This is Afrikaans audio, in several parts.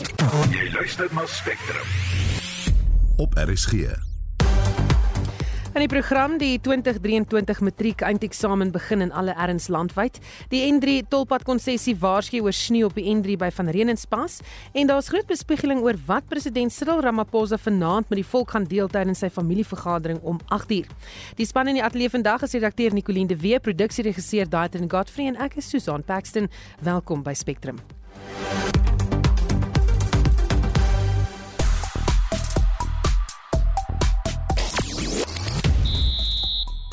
Jy luister na Spectrum. op RSG. In die program die 2023 matriek eindeksamen begin in alle erns landwyd. Die N3 tolpad konsessie waarsku oor sneeu op die N3 by Van Reenenspas en daar's groot bespiegeling oor wat president Cyril Ramaphosa vanaand met die volk gaan deel tydens sy familievergadering om 8uur. Die span in die ateljee vandag is redakteur Nicoline de Wee, produksieregisseur Daitrin Godfrey en ek is Susan Paxton. Welkom by Spectrum.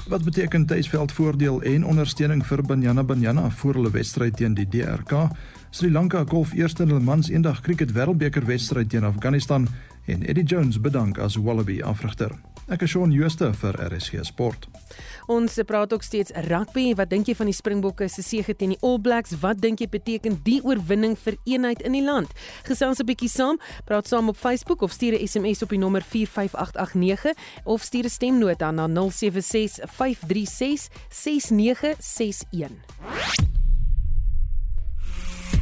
Wat beteken tuisveld voordeel en ondersteuning vir Banyana Banyana voor hulle wedstryd teen die DRK? Sri Lanka golf eerste in hulle mans eendag cricket wêreldbeker wedstryd teen Afghanistan en Eddie Jones bedank as Wallaby afrigter. Ek is Shaun Jooste vir RSG Sport. Ons praat ook steeds rugby. Wat dink jy van die Springbokke se sege teen die All Blacks? Wat dink jy beteken die oorwinning vir eenheid in die land? Gesels 'n bietjie saam, praat saam op Facebook of stuur 'n SMS op die nommer 45889 of stuur 'n stemnota na 076 536 6961.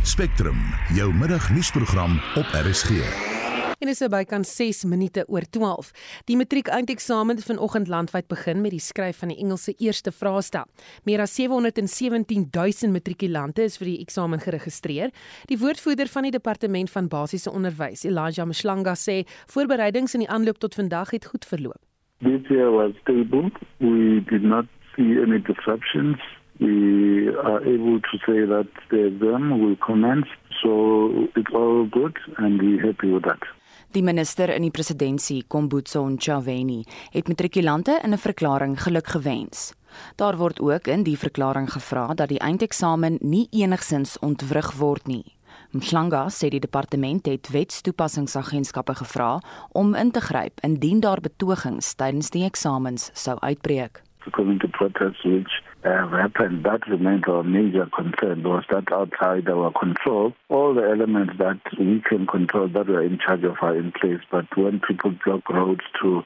Spectrum, jou middagnuusprogram op RSG. En dis by kan 6 minute oor 12. Die matriek eindeksamen vanoggend landwyd begin met die skryf van die Engelse eerste vraestel. Meer as 717 000 matrikulante is vir die eksamen geregistreer. Die woordvoerder van die departement van basiese onderwys, Elijah Mshlanga sê voorbereidings in die aanloop tot vandag het goed verloop. This year was stable. We did not see any disruptions. We are able to say that the exam will commence, so it's all good and we're happy with that. Die minister in die presidentskap, Kombutso Ntshavheni, het matrikulante in 'n verklaring geluk gewens. Daar word ook in die verklaring gevra dat die eindeksamen nie enigsins ontwrig word nie. Mhlanga sê die departement het wetstoepassingsagentskappe gevra om in te gryp indien daar betogings tydens die eksamens sou uitbreek. According to protests which have happened, that remains our major concern was that outside our control, all the elements that we can control that we are in charge of are in place. But when people block roads to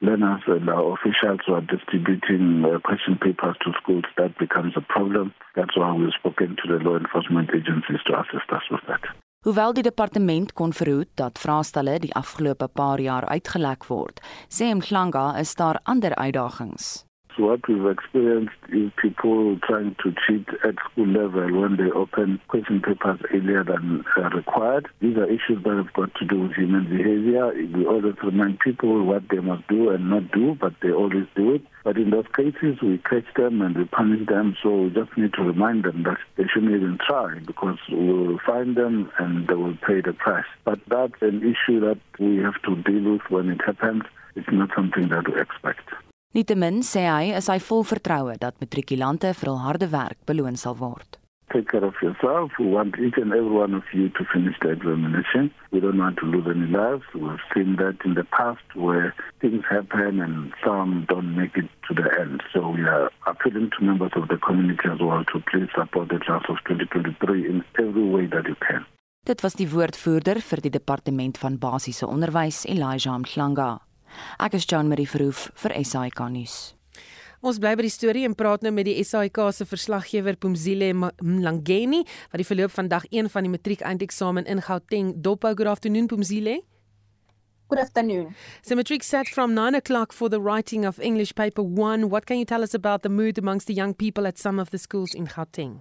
learners and our officials who are distributing uh, question papers to schools, that becomes a problem. That's why we've spoken to the law enforcement agencies to assist us with that. Hoewel die departement kon verhoed dat vraestelle die afgelope paar jaar uitgelek word, sê Mhlanga is daar ander uitdagings. So what we've experienced is people trying to cheat at school level when they open question papers earlier than uh, required. These are issues that have got to do with human behavior. We always remind people what they must do and not do, but they always do it. But in those cases, we catch them and we punish them. So we just need to remind them that they shouldn't even try because we will find them and they will pay the price. But that's an issue that we have to deal with when it happens. It's not something that we expect. Nietemin sê hy is hy vol vertroue dat matrikulante vir hul harde werk beloon sal word. Take care of yourself. We want each and every one of you to finish the examination. We don't want to lose any lives. We've seen that in the past where things happen and some don't make it to the end. So we are appealing to members of the community as well to please support the class of 2023 in every way that you can. Dit was die woordvoerder vir die departement van basiese onderwys, Elijah Mhlanga. Ek is Jean Marie Verhoef vir SAK nuus. Ons bly by die storie en praat nou met die SAIK se verslaggewer Pumzile Mlangeni wat die verloop van dag 1 van die matriek eindeksamen in Gauteng dophou. Good afternoon Pumzile. Good afternoon. So matric set from 9 o'clock for the writing of English paper 1. What can you tell us about the mood amongst the young people at some of the schools in Gauteng?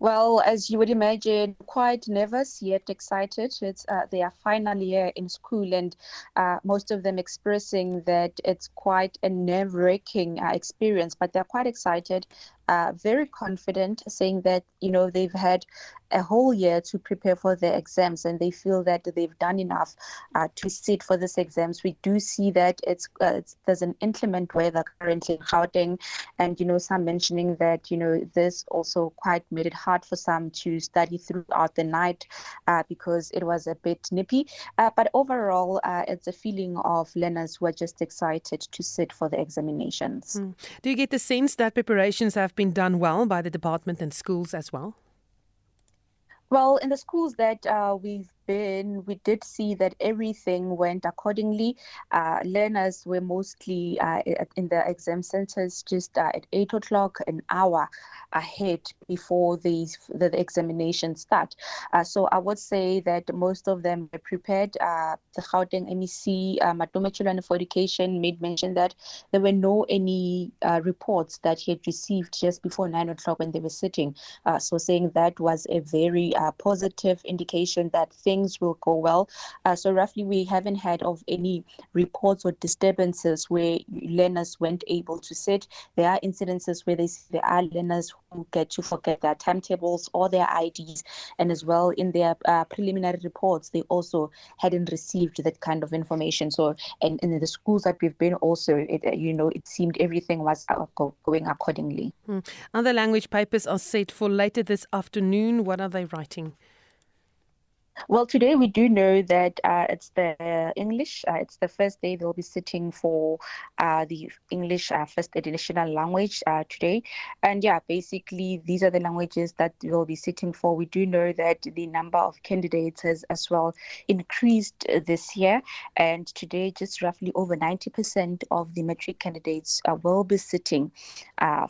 Well, as you would imagine, quite nervous yet excited. It's uh, they are finally here in school, and uh, most of them expressing that it's quite a nerve-wracking uh, experience, but they're quite excited, uh, very confident, saying that you know they've had a whole year to prepare for their exams, and they feel that they've done enough uh, to sit for these exams. We do see that it's, uh, it's there's an inclement weather currently in Gauteng, and you know some mentioning that you know this also quite made it hard for some to study throughout the night uh, because it was a bit nippy. Uh, but overall, uh, it's a feeling of learners who are just excited to sit for the examinations. Hmm. Do you get the sense that preparations have been done well by the department and schools as well? Well, in the schools that uh, we've been, we did see that everything went accordingly. Uh, learners were mostly uh, in the exam centers just uh, at 8 o'clock, an hour ahead before the, the, examination start. Uh, so I would say that most of them were prepared. Uh, the Gauteng MEC, uh, Matome for Education, made mention that there were no any uh, reports that he had received just before 9 o'clock when they were sitting. So saying that was a very positive indication that things will go well. Uh, so roughly we haven't had of any reports or disturbances where learners weren't able to sit. There are incidences where they, there are learners who get to forget their timetables or their IDs, and as well in their uh, preliminary reports, they also hadn't received that kind of information. So, and in the schools that we've been, also, it, uh, you know, it seemed everything was uh, going accordingly. Hmm. Other language papers are set for later this afternoon. What are they writing? Well, today we do know that uh, it's the English. Uh, it's the first day they'll be sitting for uh, the English uh, first additional language uh, today. And yeah, basically, these are the languages that they'll be sitting for. We do know that the number of candidates has as well increased this year. And today, just roughly over 90% of the metric candidates uh, will be sitting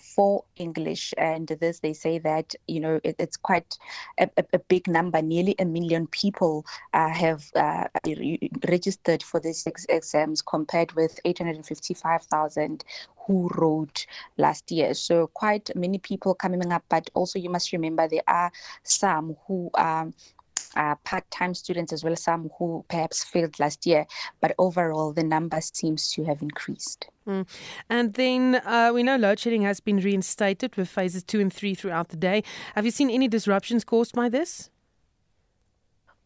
for English. And this, they say that, you know, it, it's quite a, a, big number, nearly a million people people uh, have uh, registered for these ex- exams compared with 855,000 who wrote last year. So quite many people coming up, but also you must remember there are some who are uh, part-time students as well as some who perhaps failed last year but overall the number seems to have increased mm. and then uh, we know load shedding has been reinstated with phases two and three throughout the day have you seen any disruptions caused by this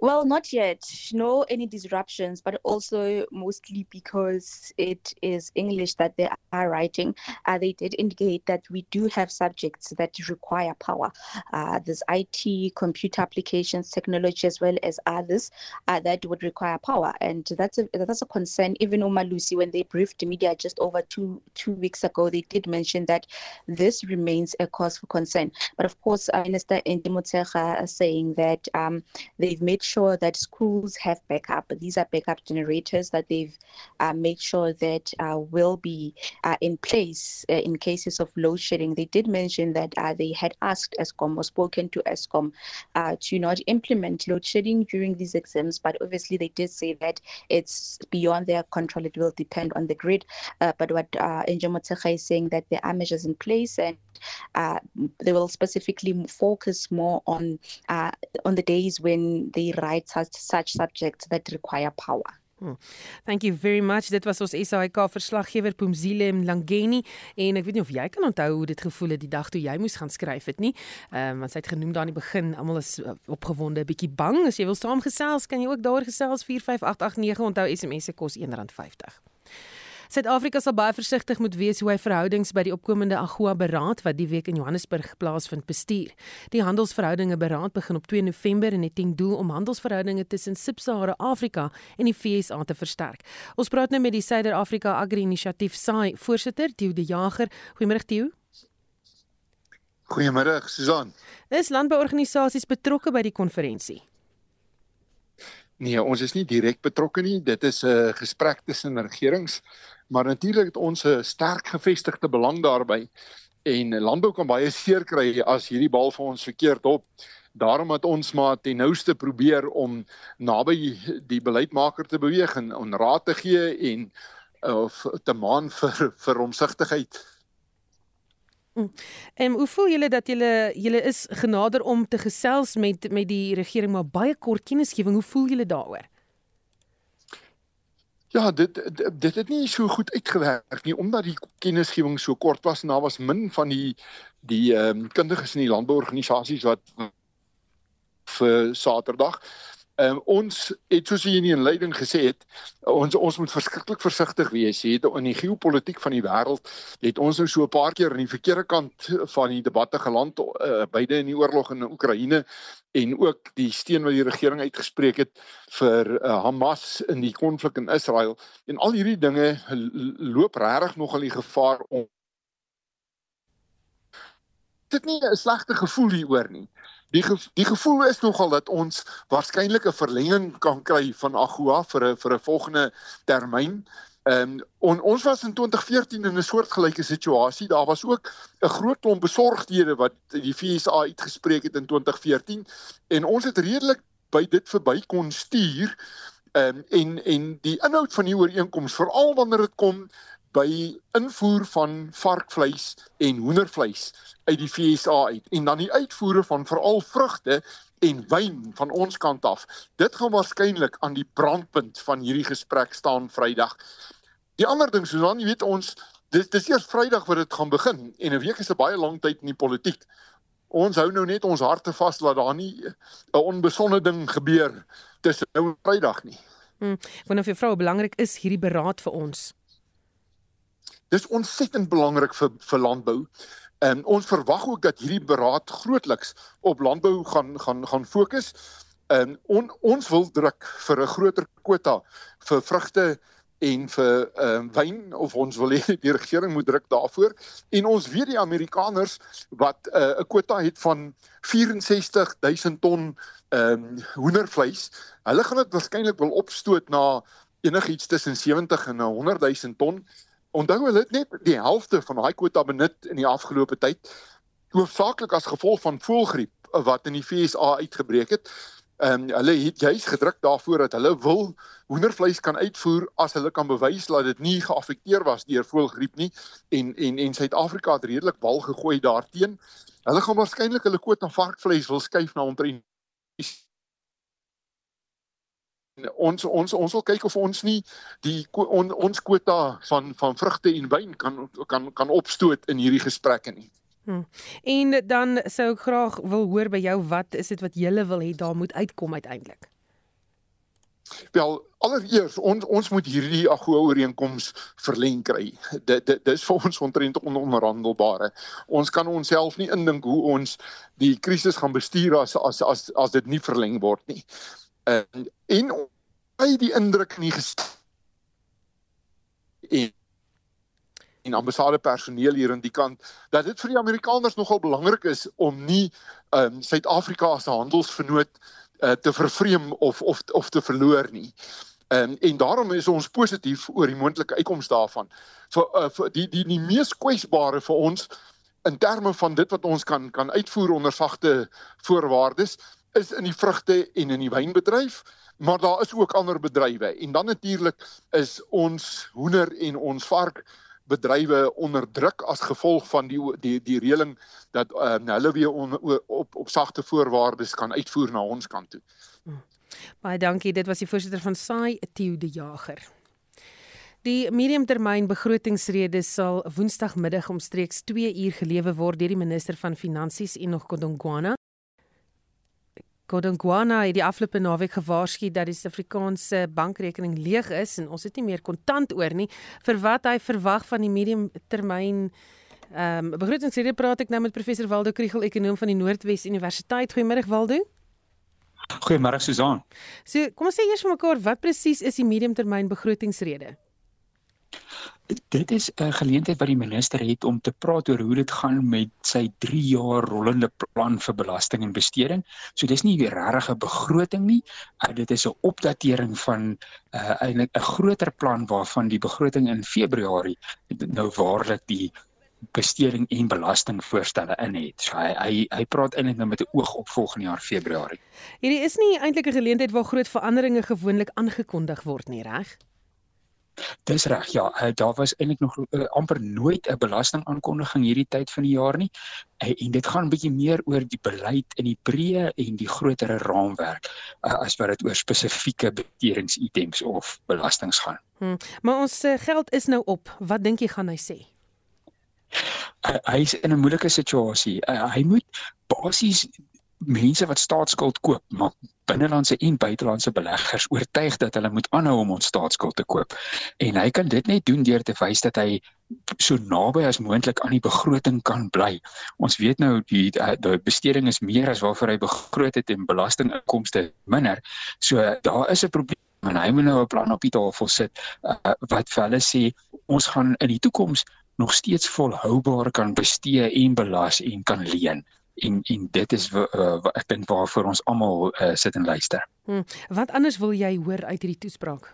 well, not yet. No, any disruptions, but also mostly because it is English that they are writing. Uh, they did indicate that we do have subjects that require power. Uh, there's IT, computer applications, technology, as well as others uh, that would require power, and that's a that's a concern. Even Omar Lucy, when they briefed the media just over two two weeks ago, they did mention that this remains a cause for concern. But of course, uh, Minister Ndimotega saying that um, they've made sure that schools have backup. These are backup generators that they've uh, made sure that uh, will be uh, in place uh, in cases of load shedding. They did mention that uh, they had asked Eskom or spoken to Eskom uh, to not implement load shedding during these exams, but obviously they did say that it's beyond their control. It will depend on the grid. but what uh, Enjamotsecha is saying that there are measures in place and they will specifically focus more on on the days when they write such, such subjects that require power. Hmm. Thank you very much. Dit was ons SAK verslaggewer Pumzile Mlangeni en ek weet nie of jy kan onthou hoe dit gevoel het die dag toe jy moes gaan skryf het nie. Ehm um, want sy het genoem daar aan die begin, almal is uh, opgewonde, bietjie bang. As jy wil saamgesels, kan jy ook daar gesels 45889 onthou SMS se kos R1.50. Suid-Afrika sal baie versigtig moet wees hoe hy verhoudings by die opkomende AGOA beraad wat die week in Johannesburg plaasvind bestuur. Die handelsverhoudinge beraad begin op 2 November en het ten doel om handelsverhoudinge tussen Sub-Sahara Afrika en die VSA te versterk. Ons praat nou met die Suider-Afrika Agri-inisiatief SAI voorsitter Theo De Jager. Goeiemôre Theo. Goeiemôre Susan. Is landbouorganisasies betrokke by die konferensie? Nee, ons is nie direk betrokke nie. Dit is 'n gesprek tussen regerings maar natuurlik het ons 'n sterk gevestigde belang daarbey en landbou kan baie seer kry as hierdie bal vir ons verkeerd op. Daarom het ons maar ten nouste probeer om naby die beleidsmaker te beweeg en on raad te gee en of te maan vir vir omsigtigheid. Mm. En hoe voel julle dat julle julle is genader om te gesels met met die regering maar baie kort kennisgewing. Hoe voel julle daaroor? Ja, dit dit het nie so goed uitgewerk nie omdat die kennisgewing so kort was en daar was min van die die ehm um, kundiges in die landbouorganisasies wat vir Saterdag um, ons het soos jy in die inleiding gesê het, ons ons moet verskriklik versigtig wees. Jy het in die geopolitiek van die wêreld het ons nou so 'n paar keer aan die verkeerde kant van die debatte geland uh, beide in die oorlog in Oekraïne en ook die steun wat die regering uitgespreek het vir uh, Hamas in die konflik in Israel. En al hierdie dinge loop regtig nog al die gevaar om dit nie 'n slegte gevoel hieroor nie die ge die gevoel is nogal dat ons waarskynlik 'n verlenging kan kry van AGOA vir 'n vir 'n volgende termyn. Ehm um, on, ons was in 2014 in 'n soortgelyke situasie. Daar was ook 'n groot klomp besorgdhede wat die FSA uitgespreek het in 2014 en ons het redelik by dit verby kon stuur. Ehm um, en en die inhoud van die ooreenkoms veral wanneer dit kom by invoer van varkvleis en hoendervleis uit die FSA uit en dan die uitvoere van veral vrugte en wyn van ons kant af. Dit gaan waarskynlik aan die brandpunt van hierdie gesprek staan Vrydag. Die ander ding, Susan, jy weet ons dis dis eers Vrydag wat dit gaan begin en 'n week is 'n baie lang tyd in die politiek. Ons hou nou net ons harte vas dat daar nie 'n onbesonde ding gebeur tussen nou en Vrydag nie. Hm, wanneer vir vrou belangrik is hierdie beraad vir ons. Dis ontsettend belangrik vir vir landbou. En ons verwag ook dat hierdie beraad grootliks op landbou gaan gaan gaan fokus. En on, ons wil druk vir 'n groter kwota vir vrugte en vir ehm uh, wyn of ons wil hê die regering moet druk daarvoor en ons weet die Amerikaners wat eh, 'n uh, kwota het van 64000 ton ehm um, hoendervleis. Hulle gaan dit waarskynlik wil opstoot na enigiets tussen 70 en 100 000 ton. Onthou hulle het net die helfte van daai kwota benut in die afgelope tyd hoofsaaklik as gevolg van voëlgriep wat in die VSA uitgebreek het. Ehm um, hulle het juis gedruk daarvoor dat hulle wil hoendervleis kan uitvoer as hulle kan bewys dat dit nie geaffekteer was deur voëlgriep nie en en en Suid-Afrika het redelik bal gegooi daarteen. Hulle gaan waarskynlik hulle kwota varkvleis wil skuif na omtrent ons ons ons wil kyk of ons nie die on, ons kwota van van vrugte en wyn kan kan kan opstoot in hierdie gesprekke nie. Hmm. En dan sou ek graag wil hoor by jou wat is dit wat jy wil hê daar moet uitkom uiteindelik? Wel, allereers ons ons moet hierdie AGOA ooreenkoms verleng kry. Dit dit dis vir ons ontrent ononderhandelbare. Ons kan onsself nie indink hoe ons die krisis gaan bestuur as as as as dit nie verleng word nie. En en by die indruk in die gestel en ambassade personeel hier aan die kant dat dit vir die Amerikaners nogal belangrik is om nie ehm um, Suid-Afrika as 'n handelsvernoot uh, te vervreem of of of te verloor nie. Ehm um, en daarom is ons positief oor die moontlike uitkoms daarvan. Vir uh, vir die die die mees kwesbare vir ons in terme van dit wat ons kan kan uitvoer onder sagte voorwaardes is in die vrugte en in die wynbedryf maar daar is ook ander bedrywe en dan natuurlik is ons hoender en ons vark bedrywe onderdruk as gevolg van die die die reëling dat uh, hulle weer on, op op sagte voorwaardes kan uitvoer na ons kant toe. Hmm. Baie dankie. Dit was die voorsitter van SAI, Theo de Jager. Die mediumtermyn begrotingsrede sal woensdagmiddag omstreeks 2 uur gelewe word deur die minister van Finansies Enoch Godongwana. Godongwana het die afgelope naweek gewaarsku dat die Suid-Afrikaanse bankrekening leeg is en ons het nie meer kontant oor nie vir wat hy verwag van die medium termyn ehm um, begrotingsrede praat ek nou met professor Waldo Kriel ekonom van die Noordwes Universiteit. Goeiemôre Waldo. Goeiemôre Susan. So, kom ons sê eers vir mekaar wat presies is die medium termyn begrotingsrede? Dit is 'n geleentheid wat die minister het om te praat oor hoe dit gaan met sy 3 jaar rollende plan vir belasting en besteding. So dis nie 'n begroting nie. Uh, dit is 'n opdatering van 'n uh, eintlik 'n groter plan waarvan die begroting in Februarie nou waarlik die besteding en belastingvoorstelle in het. So hy hy hy praat eintlik nou met 'n oog op volgende jaar Februarie. Hierdie is nie eintlik 'n geleentheid waar groot veranderinge gewoonlik aangekondig word nie, reg? Dis reg. Ja, uh, daar was eintlik nog uh, amper nooit 'n belastingaankondiging hierdie tyd van die jaar nie. Uh, en dit gaan 'n bietjie meer oor die beleid in die breë en die grotere raamwerk uh, as wat dit oor spesifieke betedingsitems of belastings gaan. Hmm. Maar ons uh, geld is nou op. Wat dink jy gaan hy sê? Uh, hy is in 'n moeilike situasie. Uh, hy moet basies mense wat staatsskuld koop, maar binnelandse en buitelandse beleggers oortuig dat hulle moet aanhou om ons staatsskuld te koop. En hy kan dit net doen deur te wys dat hy so naby as moontlik aan die begroting kan bly. Ons weet nou die die besteding is meer as waarvoor hy begroot het en belastinginkomste minder. So daar is 'n probleem en hy moet nou 'n plan op die tafel sit uh, wat vir hulle sê ons gaan in die toekoms nog steeds volhoubaar kan bestee en belas en kan leen en en dit is wat uh, ek dink waarvoor ons almal uh, sit en luister. Hmm. Wat anders wil jy hoor uit hierdie toespraak?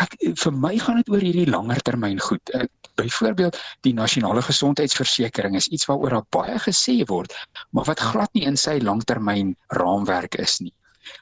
Ek vir my gaan dit oor hierdie langer termyn goed. Ek, byvoorbeeld die nasionale gesondheidsversekering is iets waaroor daar baie gesê word, maar wat glad nie in sy langtermyn raamwerk is nie.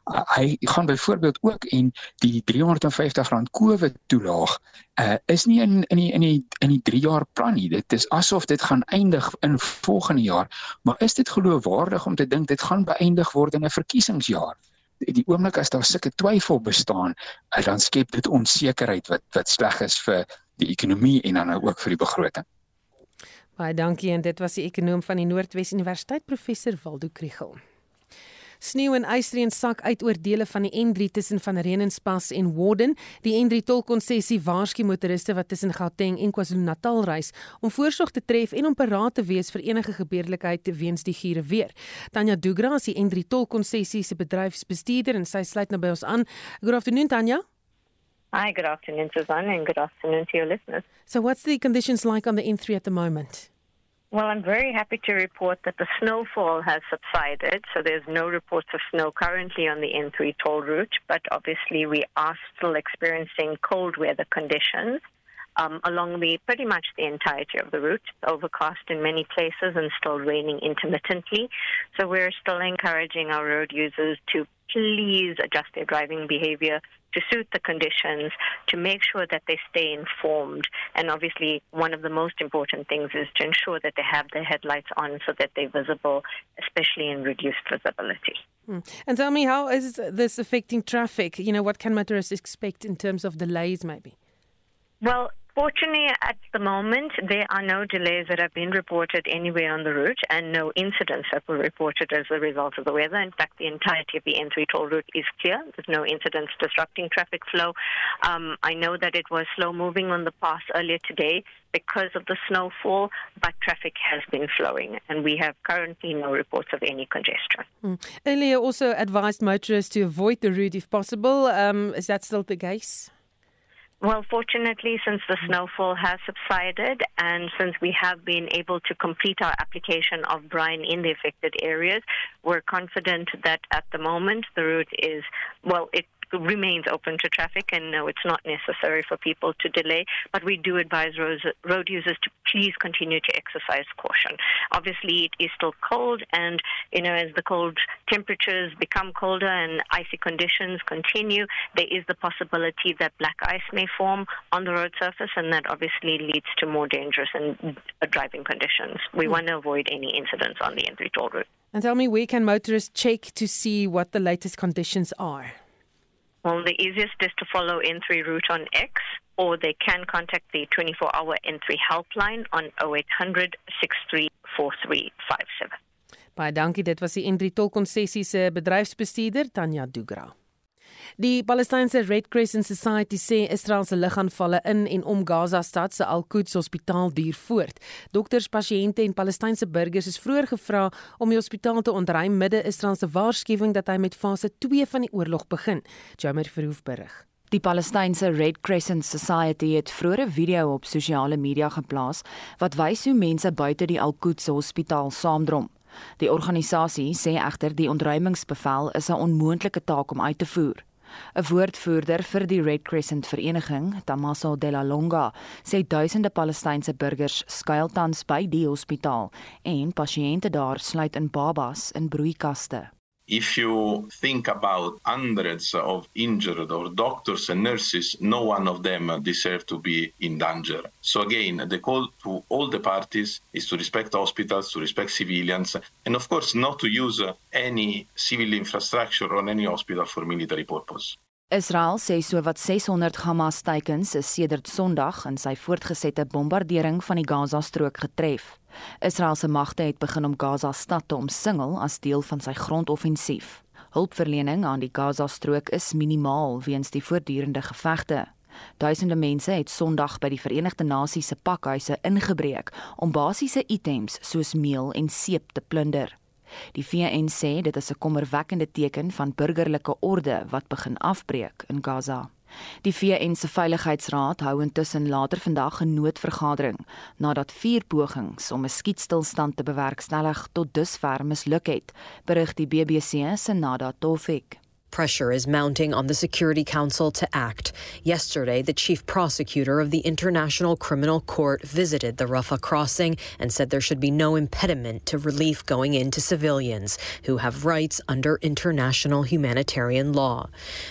Uh, hy gaan byvoorbeeld ook en die R350 COVID toelaag uh, is nie in in die in die in die 3 jaar plan nie. Dit is asof dit gaan eindig in volgende jaar, maar is dit geloofwaardig om te dink dit gaan beëindig word in 'n verkiesingsjaar? die oomblik as daar sulke twyfel bestaan, uh, dan skep dit onsekerheid wat wat sleg is vir die ekonomie en dan ook vir die begroting. Baie dankie en dit was die ekonom van die Noordwes Universiteit professor Waldo Kriel. Sneeu en ysreën sak uit oor dele van die N3 tussen Van Reenenspas en Warden. Die N3 tolkonssessie waarsku motoriste wat tussen Gauteng en KwaZulu-Natal reis om voorsorg te tref en om paraat te wees vir enige gebeurlikheid weens die giere weer. Tanya Dugra is die N3 tolkonssessie se bedryfsbestuurder en sy sluit nou by ons aan. Good afternoon Tanya. Hi, good afternoon, Susanna, and good afternoon to your listeners. So, what's the conditions like on the N3 at the moment? Well, I'm very happy to report that the snowfall has subsided, so there's no reports of snow currently on the N3 toll route, but obviously we are still experiencing cold weather conditions um, along the pretty much the entirety of the route. Overcast in many places and still raining intermittently, so we're still encouraging our road users to please adjust their driving behavior to suit the conditions, to make sure that they stay informed. And obviously, one of the most important things is to ensure that they have their headlights on so that they're visible, especially in reduced visibility. Hmm. And tell me, how is this affecting traffic? You know, what can motorists expect in terms of delays, maybe? Well, Fortunately, at the moment, there are no delays that have been reported anywhere on the route and no incidents that were reported as a result of the weather. In fact, the entirety of the N3 toll route is clear. There's no incidents disrupting traffic flow. Um, I know that it was slow moving on the pass earlier today because of the snowfall, but traffic has been flowing and we have currently no reports of any congestion. Mm. Earlier also advised motorists to avoid the route if possible. Um, is that still the case? Well, fortunately, since the snowfall has subsided and since we have been able to complete our application of brine in the affected areas, we're confident that at the moment the route is, well, it remains open to traffic, and no, it's not necessary for people to delay. But we do advise road users to please continue to exercise caution. Obviously, it is still cold, and you know, as the cold temperatures become colder and icy conditions continue, there is the possibility that black ice may form on the road surface, and that obviously leads to more dangerous and driving conditions. We mm. want to avoid any incidents on the N3 toll route. And tell me, where can motorists check to see what the latest conditions are? Well, the easiest is to follow N3 route on X, or they can contact the 24 hour N3 helpline on 0800 634357. Baie dankie, dit was die N3 tolkonssessie se bedryfsbestuurder Tanya Dugra. Die Palestynse Red Crescent Society sê Israel se lugaanvalle in en om Gaza stad se Al-Quds Hospitaal duur voort. Dokters, pasiënte en Palestynse burgers is vroeër gevra om die hospitaal te ontruim midde Israel se waarskuwing dat hy met fase 2 van die oorlog begin. Jomer Verhoef berig. Die Palestynse Red Crescent Society het vroeër 'n video op sosiale media geplaas wat wys hoe mense buite die Al-Quds Hospitaal saamdrom. Die organisasie sê egter die ontruimingsbevel is 'n onmoontlike taak om uit te voer. 'n Woordvoerder vir die Red Crescent Vereniging, Tamaso de la Longa, sê duisende Palestynse burgers skuil tans by die hospitaal en pasiënte daar sluit in babas in broeikaste. If you think about hundreds of injured or doctors and nurses, no one of them deserve to be in danger. So again, the call to all the parties is to respect hospitals, to respect civilians, and of course not to use any civil infrastructure on any hospital for military purpose. Israel sê so wat 600 Hamas teikens is sedert Sondag in sy voortgesette bombardering van die Gaza-strook getref. Israel se magte het begin om Gaza stad te omsingel as deel van sy grondoffensief. Hulpverlening aan die Gaza-strook is minimaal weens die voortdurende gevegte. Duisende mense het Sondag by die Verenigde Nasies se pakhuise ingebreek om basiese items soos meel en seep te plunder. Die VN sê dit is 'n kommerwekkende teken van burgerlike orde wat begin afbreek in Gaza. Die VN se Veiligheidsraad hou intussen later vandag 'n noodvergadering nadat vier pogings om 'n skietstilstand te bewerkstellig tot dusver misluk het, berig die BBC se Nada Tofik. Pressure is mounting on the Security Council to act. Yesterday, the chief prosecutor of the International Criminal Court visited the Rafah crossing and said there should be no impediment to relief going into civilians who have rights under international humanitarian law.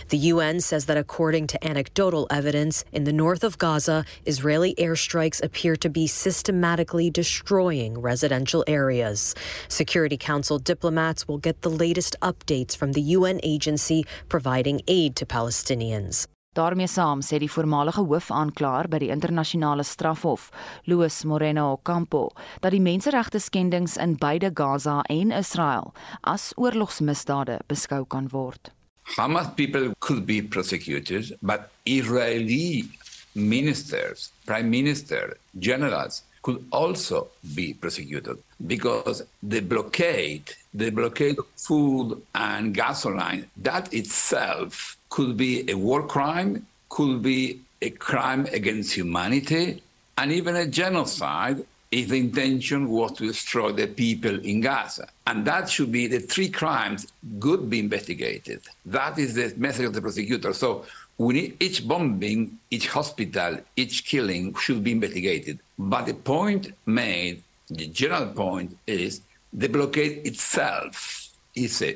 The UN says that according to anecdotal evidence, in the north of Gaza, Israeli airstrikes appear to be systematically destroying residential areas. Security Council diplomats will get the latest updates from the UN agency providing aid to Palestinians. daarmee saam sê die voormalige hoofaanklaer by die internasionale strafhof, Luis Moreno Ocampo, dat die menseregte skendings in beide Gaza en Israel as oorlogsmisdade beskou kan word. Hamas people could be prosecuted, but Israeli ministers, prime minister, generals could also be prosecuted because the blockade, the blockade of food and gasoline, that itself could be a war crime, could be a crime against humanity, and even a genocide if the intention was to destroy the people in Gaza. And that should be the three crimes could be investigated. That is the message of the prosecutor. So we need each bombing, each hospital, each killing should be investigated. But the point made, the general point is the blockade itself is a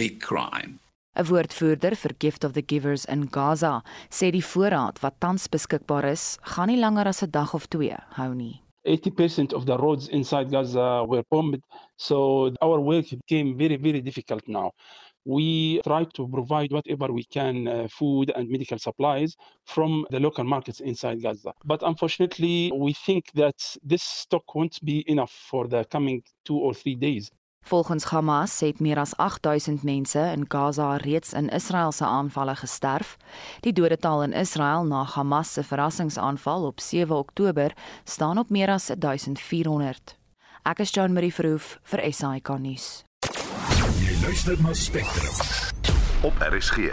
big crime. 'n Woordvoerder vir Gift of the Givers in Gaza sê die voorraad wat tans beskikbaar is, gaan nie langer as 'n dag of 2 hou nie. 80% of the roads inside Gaza were bombed, so our work became very, very difficult now. We try to provide whatever we can, uh, food and medical supplies from the local markets inside Gaza. But unfortunately, we think that this stock won't be enough for the coming two or three days. Volgens Hamas het meer as 8000 mense in Gaza reeds in Israel se aanvalle gesterf. Die dodetal in Israel na Hamas se verrassingsaanval op 7 Oktober staan op meer as 1400. Ek is Jean Marie Verhoef vir SAK nuus. Jy luister na Spectrum op RSG.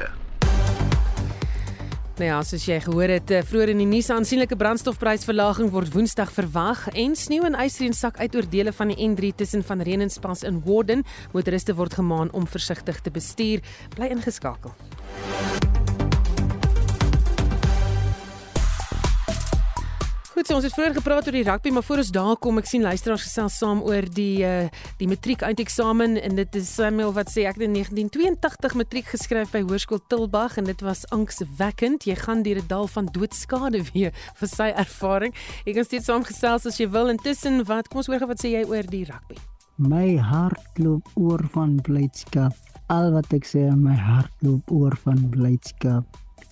Nou ja, soos jy gehoor het, eh, vroeër in die nuus aansienlike brandstofprysverlaging word Woensdag verwag en sneeu en ysreën sak uit oor dele van die N3 tussen van Renenspas en Warden. Motoriste word gemaan om versigtig te bestuur. Bly ingeskakel. Goed, so ons het vroeër gepraat oor die rugby, maar voor ons daar kom, ek sien luisteraars gesels saam oor die uh die matriek eindeksamen en dit is Samuel wat sê ek het in 1982 matriek geskryf by Hoërskool Tilbag en dit was angswekkend. Jy gaan deur 'n dal van doodskade weer vir sy ervaring. Jy kan steeds saamgesels as jy wil. Intussen, wat kom ons hoor wat sê jy oor die rugby? My hart loop oor van blydskap. Al wat ek sê, my hart loop oor van blydskap.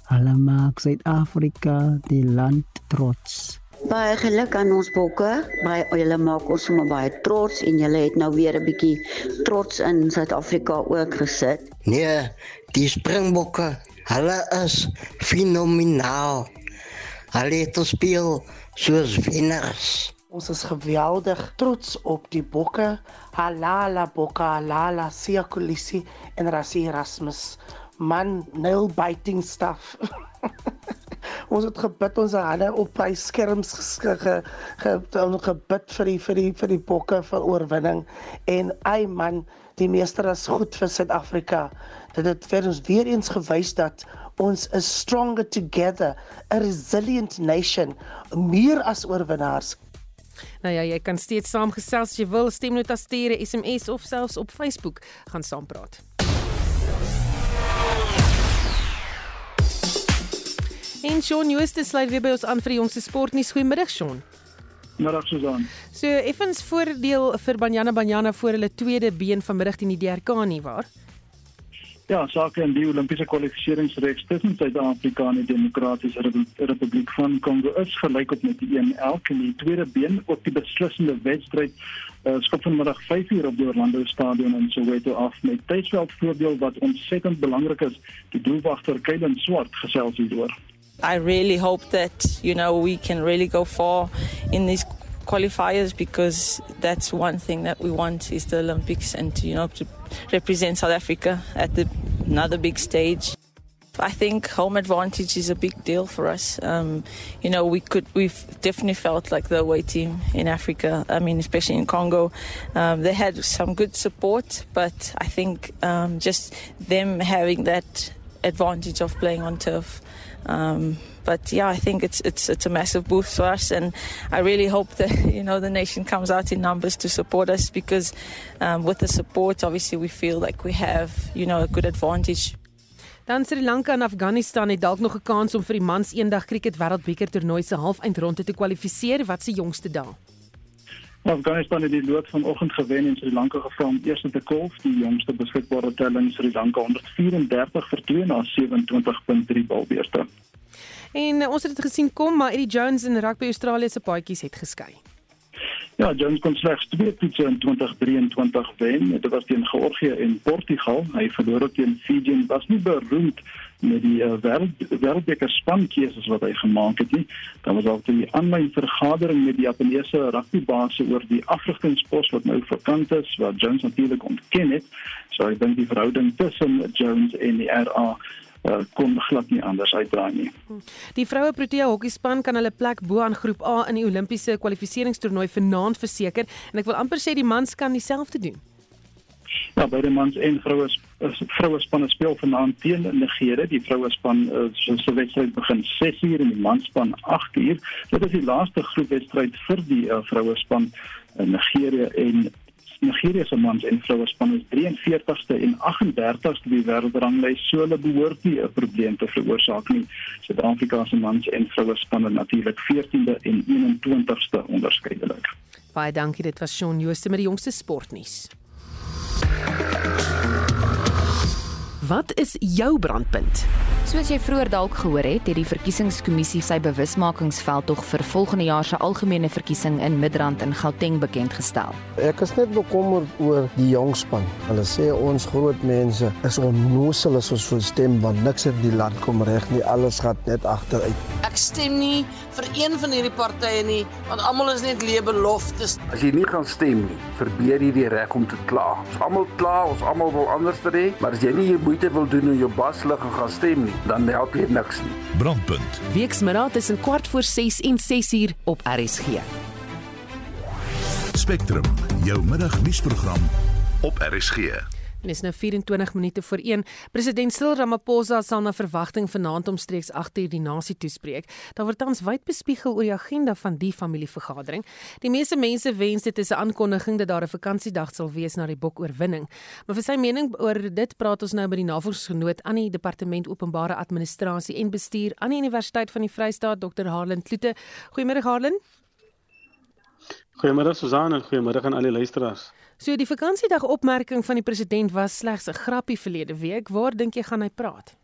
Hulle maak Suid-Afrika die land trots. Baie geluk aan ons bokke. Baie julle maak ons sommer baie trots en julle het nou weer 'n bietjie trots in Suid-Afrika ook gesit. Nee, die Springbokke, hulle is fenomenaal. Hulle het gespeel soos wenners. Ons is geweldig trots op die bokke. Halala bokke, halala Siakulisi en Rassie Erasmus. Man, nail biting stuff. ons het gebid ons hande op hy skerms ge, ge, ge, gebid vir die vir die vir die bokke vir oorwinning. En ay man die meester is goed vir Suid-Afrika. Dit het vir ons weer eens gewys dat ons is stronger together a resilient nation meer as oorwinnaars. Nou ja, jy kan steeds saamgesels as jy wil, stemnota stuur, SMS of selfs op Facebook. Gaan saampraat. En Shaun Jooste sluit weer by ons aan vir die jongste sportnuus. Goeiemiddag Shaun. Middag Susan. So effens voordeel vir Banyana Banyana voor hulle tweede been vanmiddag teen die DRK nie waar? Ja, sake in die Olimpiese kwalifikasiesreeks tussen Suid-Afrika en die Demokratiese Republiek van Kongo is gelyk op met 1 elk in die tweede been op die beslissende wedstryd uh, skop vanmiddag 5uur op die Orlando Stadion in Soweto af met tydsveld voordeel wat ontsettend belangrik is. Die doelwagter Kailen Swart gesels hieroor. I really hope that you know we can really go far in these qualifiers because that's one thing that we want is the Olympics and to, you know to represent South Africa at the another big stage. I think home advantage is a big deal for us. Um, you know, we could, we've definitely felt like the away team in Africa. I mean, especially in Congo, um, they had some good support, but I think um, just them having that advantage of playing on turf. Um, but yeah, I think it's it's it's a massive boost for us, and I really hope that you know the nation comes out in numbers to support us because um, with the support, obviously, we feel like we have you know a good advantage. Dan Sri Lanka en Afghanistan het dalk nog 'n kans om vir die mans eendag cricket wêreldbeker toernooi se halfeindronde te kwalifiseer. Wat se jongste dae? Afghanistan het die lood vanoggend gewen en Sri Lanka gevra om eers te kolf, die jongste beskikbare telling Sri Lanka 134 vir 2 na 27.3 balbeurte. En ons het dit gesien kom, maar Eddie Jones in Rugby Australië se paadjies het geskei. Ja, Jones kon slegs twee toetse in 2023 wen. Dit was teen Georgië en Portugal. Hy verloor teen Fiji en was nie beroemd met die uh, wêreld wêreldbeker spankeuses wat hy gemaak het nie. Daar was ook 'n aanlyn vergadering met die Japaneese rugbybase oor die afrigtingspos wat nou vakant is, wat Jones natuurlik ontken het. So ek dink die verhouding tussen Jones en die RA uh, kon glad nie anders uitdraai nie. Die vroue Protea hokkiespan kan hulle plek bo aan groep A in die Olimpiese kwalifikasietoernooi vanaand verseker en ek wil amper sê die mans kan dieselfde doen. Ja, beide mans en vroue vroue spanne speel vanaand teen Nigerië. Die vroue span uh, se wedstryd begin 6uur en die manspan 8uur. Dit is die laaste groepwedstryd vir die uh, vroue span in Nigerië en Nigerië se mans en vroue span is 43ste en 38ste by wêreldranglys, so hulle behoort nie 'n probleem te veroorsaak nie. Suid-Afrika se mans en vroue spanne natuurlik 14de en 21ste onderskeidelik. Baie dankie, dit was Shaun Jooste met die jongste sportnuus. Wat is jou brandpunt? Soos jy vroeër dalk gehoor het, het die verkiesingskommissie sy bewusmakingsveldtog vir volgende jaar se algemene verkiesing in Midrand in Gauteng bekend gestel. Ek is net bekommerd oor die jong span. Hulle sê ons groot mense is onnoosel as ons wil stem want niks in die land kom reg nie. Alles gaan net agteruit. Ek stem nie vir een van hierdie partye nie, want almal is net leë beloftes. As jy nie gaan stem nie, verbeur jy die reg om te kla. Ons almal kla, ons almal wil anders hê, maar as jy nie jou moeite wil doen om jou bas lig en gaan stem nie, dan help jy niks nie. Brandpunt. Weksmiddag tussen kwart voor 6 en 6 uur op RSG. Spectrum, jou middagnuusprogram op RSG. En is nou 24 minute voor 1. President Cyril Ramaphosa sal na verwagting vanaand omstreeks 8uur die nasie toespreek. Daar word tans wyd bespiegel oor die agenda van die familievergadering. Die meeste mense wens dit is 'n aankondiging dat daar 'n vakansiedag sal wees na die bokoorwinning. Maar vir sy mening oor dit praat ons nou by die navorsingsgenoot aan die Departement Openbare Administrasie en Bestuur aan die Universiteit van die Vrystaat, Dr. Harlan Kloete. Goeiemôre Harlan. Goeiemôre Susan en goeiemôre aan al die luisteraars. So die vakansiedag opmerking van die president was slegs 'n grappie verlede week. Waar dink jy gaan hy praat?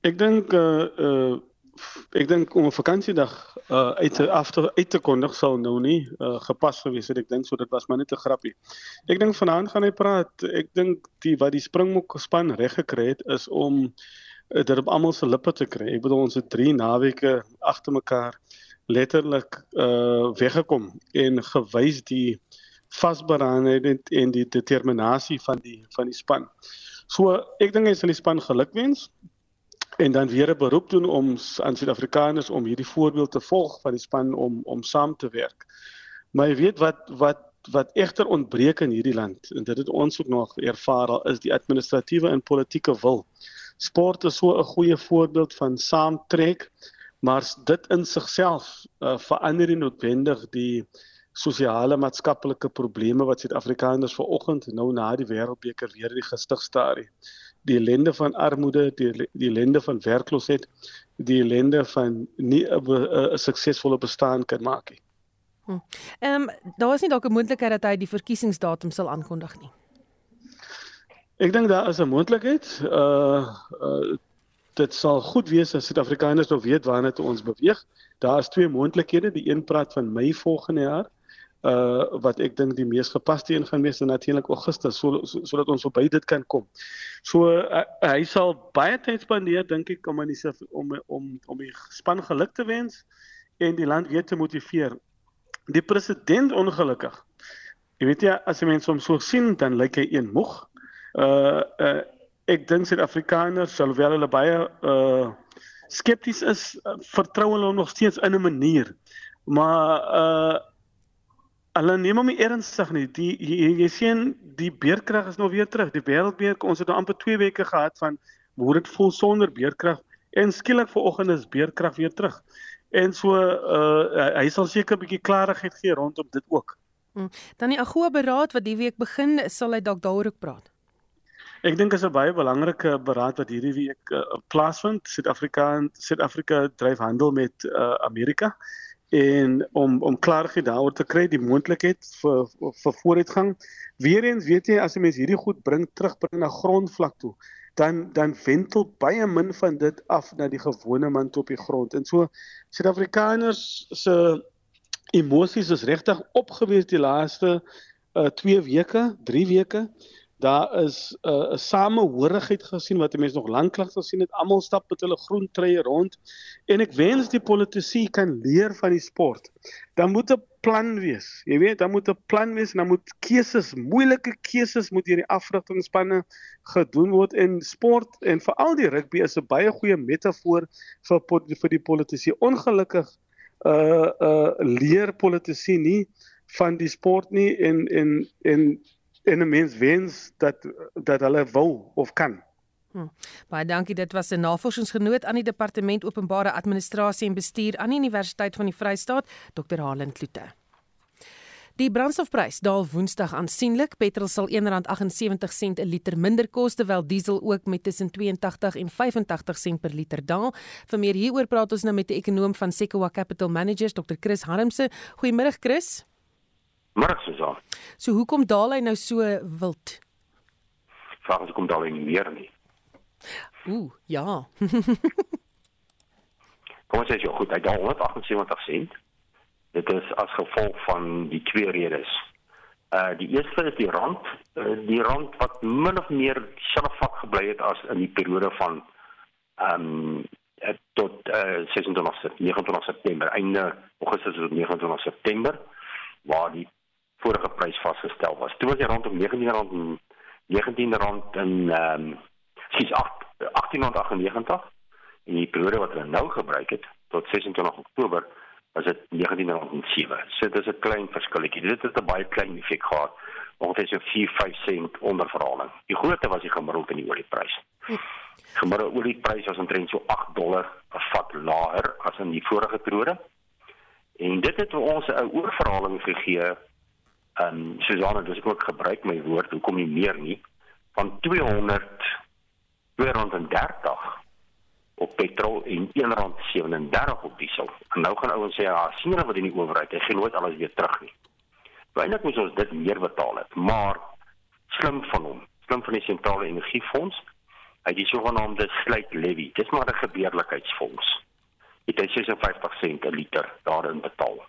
Ek dink uh uh ek dink om 'n vakansiedag uh uit te af te uit te kondig sou nou nie uh, gepas gewees het. Ek dink so dit was maar net 'n grappie. Ek dink vanaand gaan hy praat. Ek dink die wat die Springbok span reg gekry het is om uh, dit op almal se lippe te kry. Ek bedoel ons het 3 naweke agter mekaar letterlik uh weggekom en gewys die vasberadenheid en die determinasie van die van die span. So ek dink hy sal die span gelukwens en dan weer 'n beroep doen om aan Suid-Afrikaners om hierdie voorbeeld te volg van die span om om saam te werk. Maar jy weet wat wat wat egter ontbreek in hierdie land en dit het ons ook nog ervaar al is die administratiewe en politieke wil. Sport is so 'n goeie voorbeeld van saamtrek, maar dit in sigself uh, verander nie noodwendig die sosiale maatskaplike probleme wat Suid-Afrikaners vanoggend nou na die Wêreldbeker weer in die gestig staar. Die ellende van armoede, die die ellende van werkloosheid, die ellende van nie 'n suksesvolle bestaan kan maak nie. Hm. Ehm um, daar is nie dalk 'n moontlikheid dat hy die verkiesingsdatum sal aankondig nie. Ek dink daar is 'n moontlikheid. Uh uh dit sal goed wees as Suid-Afrikaners nou weet waarna toe ons beweeg. Daar is twee moontlikhede. Die een praat van Mei volgende jaar uh wat ek dink die mees gepaste een gaan wees natuurlik Augustus sodat so, so ons verby dit kan kom. So uh, hy sal baie tyd spandeer dink ek om aan die om om om die span geluk te wens en die land weer te motiveer. Die president ongelukkig. Jy weet ja, as mense hom so sien dan lyk hy een moeg. Uh uh ek dink Suid-Afrikaners sal wel hulle baie uh skepties is, uh, vertrou hulle nog steeds in 'n manier. Maar uh hulle neem hom nie ernstig nie. Die jy, jy sien die beerkrag is nou weer terug. Die wêreldbeer, ons het nou amper 2 weke gehad van hoe dit voel sonder beerkrag en skielik vanoggend is beerkrag weer terug. En so uh hy sal seker 'n bietjie klarigheid gee rondom dit ook. Hmm. Dan die AGOA beraad wat die week begin, sal hy dalk daaroor ook praat. Ek dink dit is 'n baie belangrike beraad wat hierdie week uh, plaasvind. Suid-Afrika Suid-Afrika dryf handel met uh, Amerika en om om klarigheid daaroor te kry die moontlikheid vir vir vooruitgang. Weereens weet jy as 'n mens hierdie goed bring terugbring na grondvlak toe, dan dan wentel baie min van dit af na die gewone man op die grond. En so Suid-Afrikaners se emosies is regtig opgewees die laaste 2 uh, weke, 3 weke daar is 'n uh, samehorigheid gesien wat mense nog lanklaas gesien het. Almal stap met hulle groen treë rond en ek wens die politici kan leer van die sport. Dan moet 'n plan wees. Jy weet, dan moet 'n plan wees en dan moet keuses, moeilike keuses moet deur die afrigtingspanne gedoen word en sport en veral die rugby is 'n baie goeie metafoor vir vir die politici. Ongelukkig uh uh leer politici nie van die sport nie en en en en 'n mens wens dat dat hulle wil of kan. Hm. Baie dankie. Dit was 'n navorsingsgenoot aan die Departement Openbare Administrasie en Bestuur aan die Universiteit van die Vrystaat, Dr. Halen Kloete. Die brandstofprys daal Woensdag aansienlik. Petrol sal R1.78 'n liter minder kos terwyl diesel ook met tussen 82 en 85 sent per liter daal. Vir meer hieroor praat ons nou met die ekonom van Sequoia Capital Managers, Dr. Chris Harmse. Goeiemôre Chris. Môre So hoekom daal hy nou so wild? Vraag as hoekom daal hy nie meer nie. Ooh, ja. Kom ons sê jy goed, hy daal 178 sent. Dit is as gevolg van die twee redes. Uh die eerste is die rand, uh, die rand wat min of meer self vak gebly het as in die periode van ehm um, tot uh 26 29 September, einde Augustus tot 29 September waar die vorige prys vasgestel was. Toe was hy rondom 19 rand 19 rand in ehm um, sies 8 1898 en die periode wat hulle nou gebruik het tot 26 Oktober was dit 1907. So dit is 'n klein verskilletjie. Dit het 'n baie klein effek gehad. Ongeveer so 4-5 sent onder verhaling. Die grootte was die gemiddelde in die olieprys. Gemiddelde olieprys was omtrent so 8 dollar per vat laer as in die vorige periode. En dit het ons 'n oorverhaling gegee ehm um, Susanna, dis ook gebruik my woord, hoekom nie meer nie van 200 230 op petrol en 1.37 op diesel. En nou gaan ouens sê ja, sien hulle wat in die owerheid, hy gee nooit alles weer terug nie. Weinig moet ons dit meer betaal het, maar slim van hom, slim van die sentrale energiefonds, hy het die sogenaamde sluit levy. Dis maar 'n gebeurlikheidsfonds. Het hy 56 sent per liter daarin betaal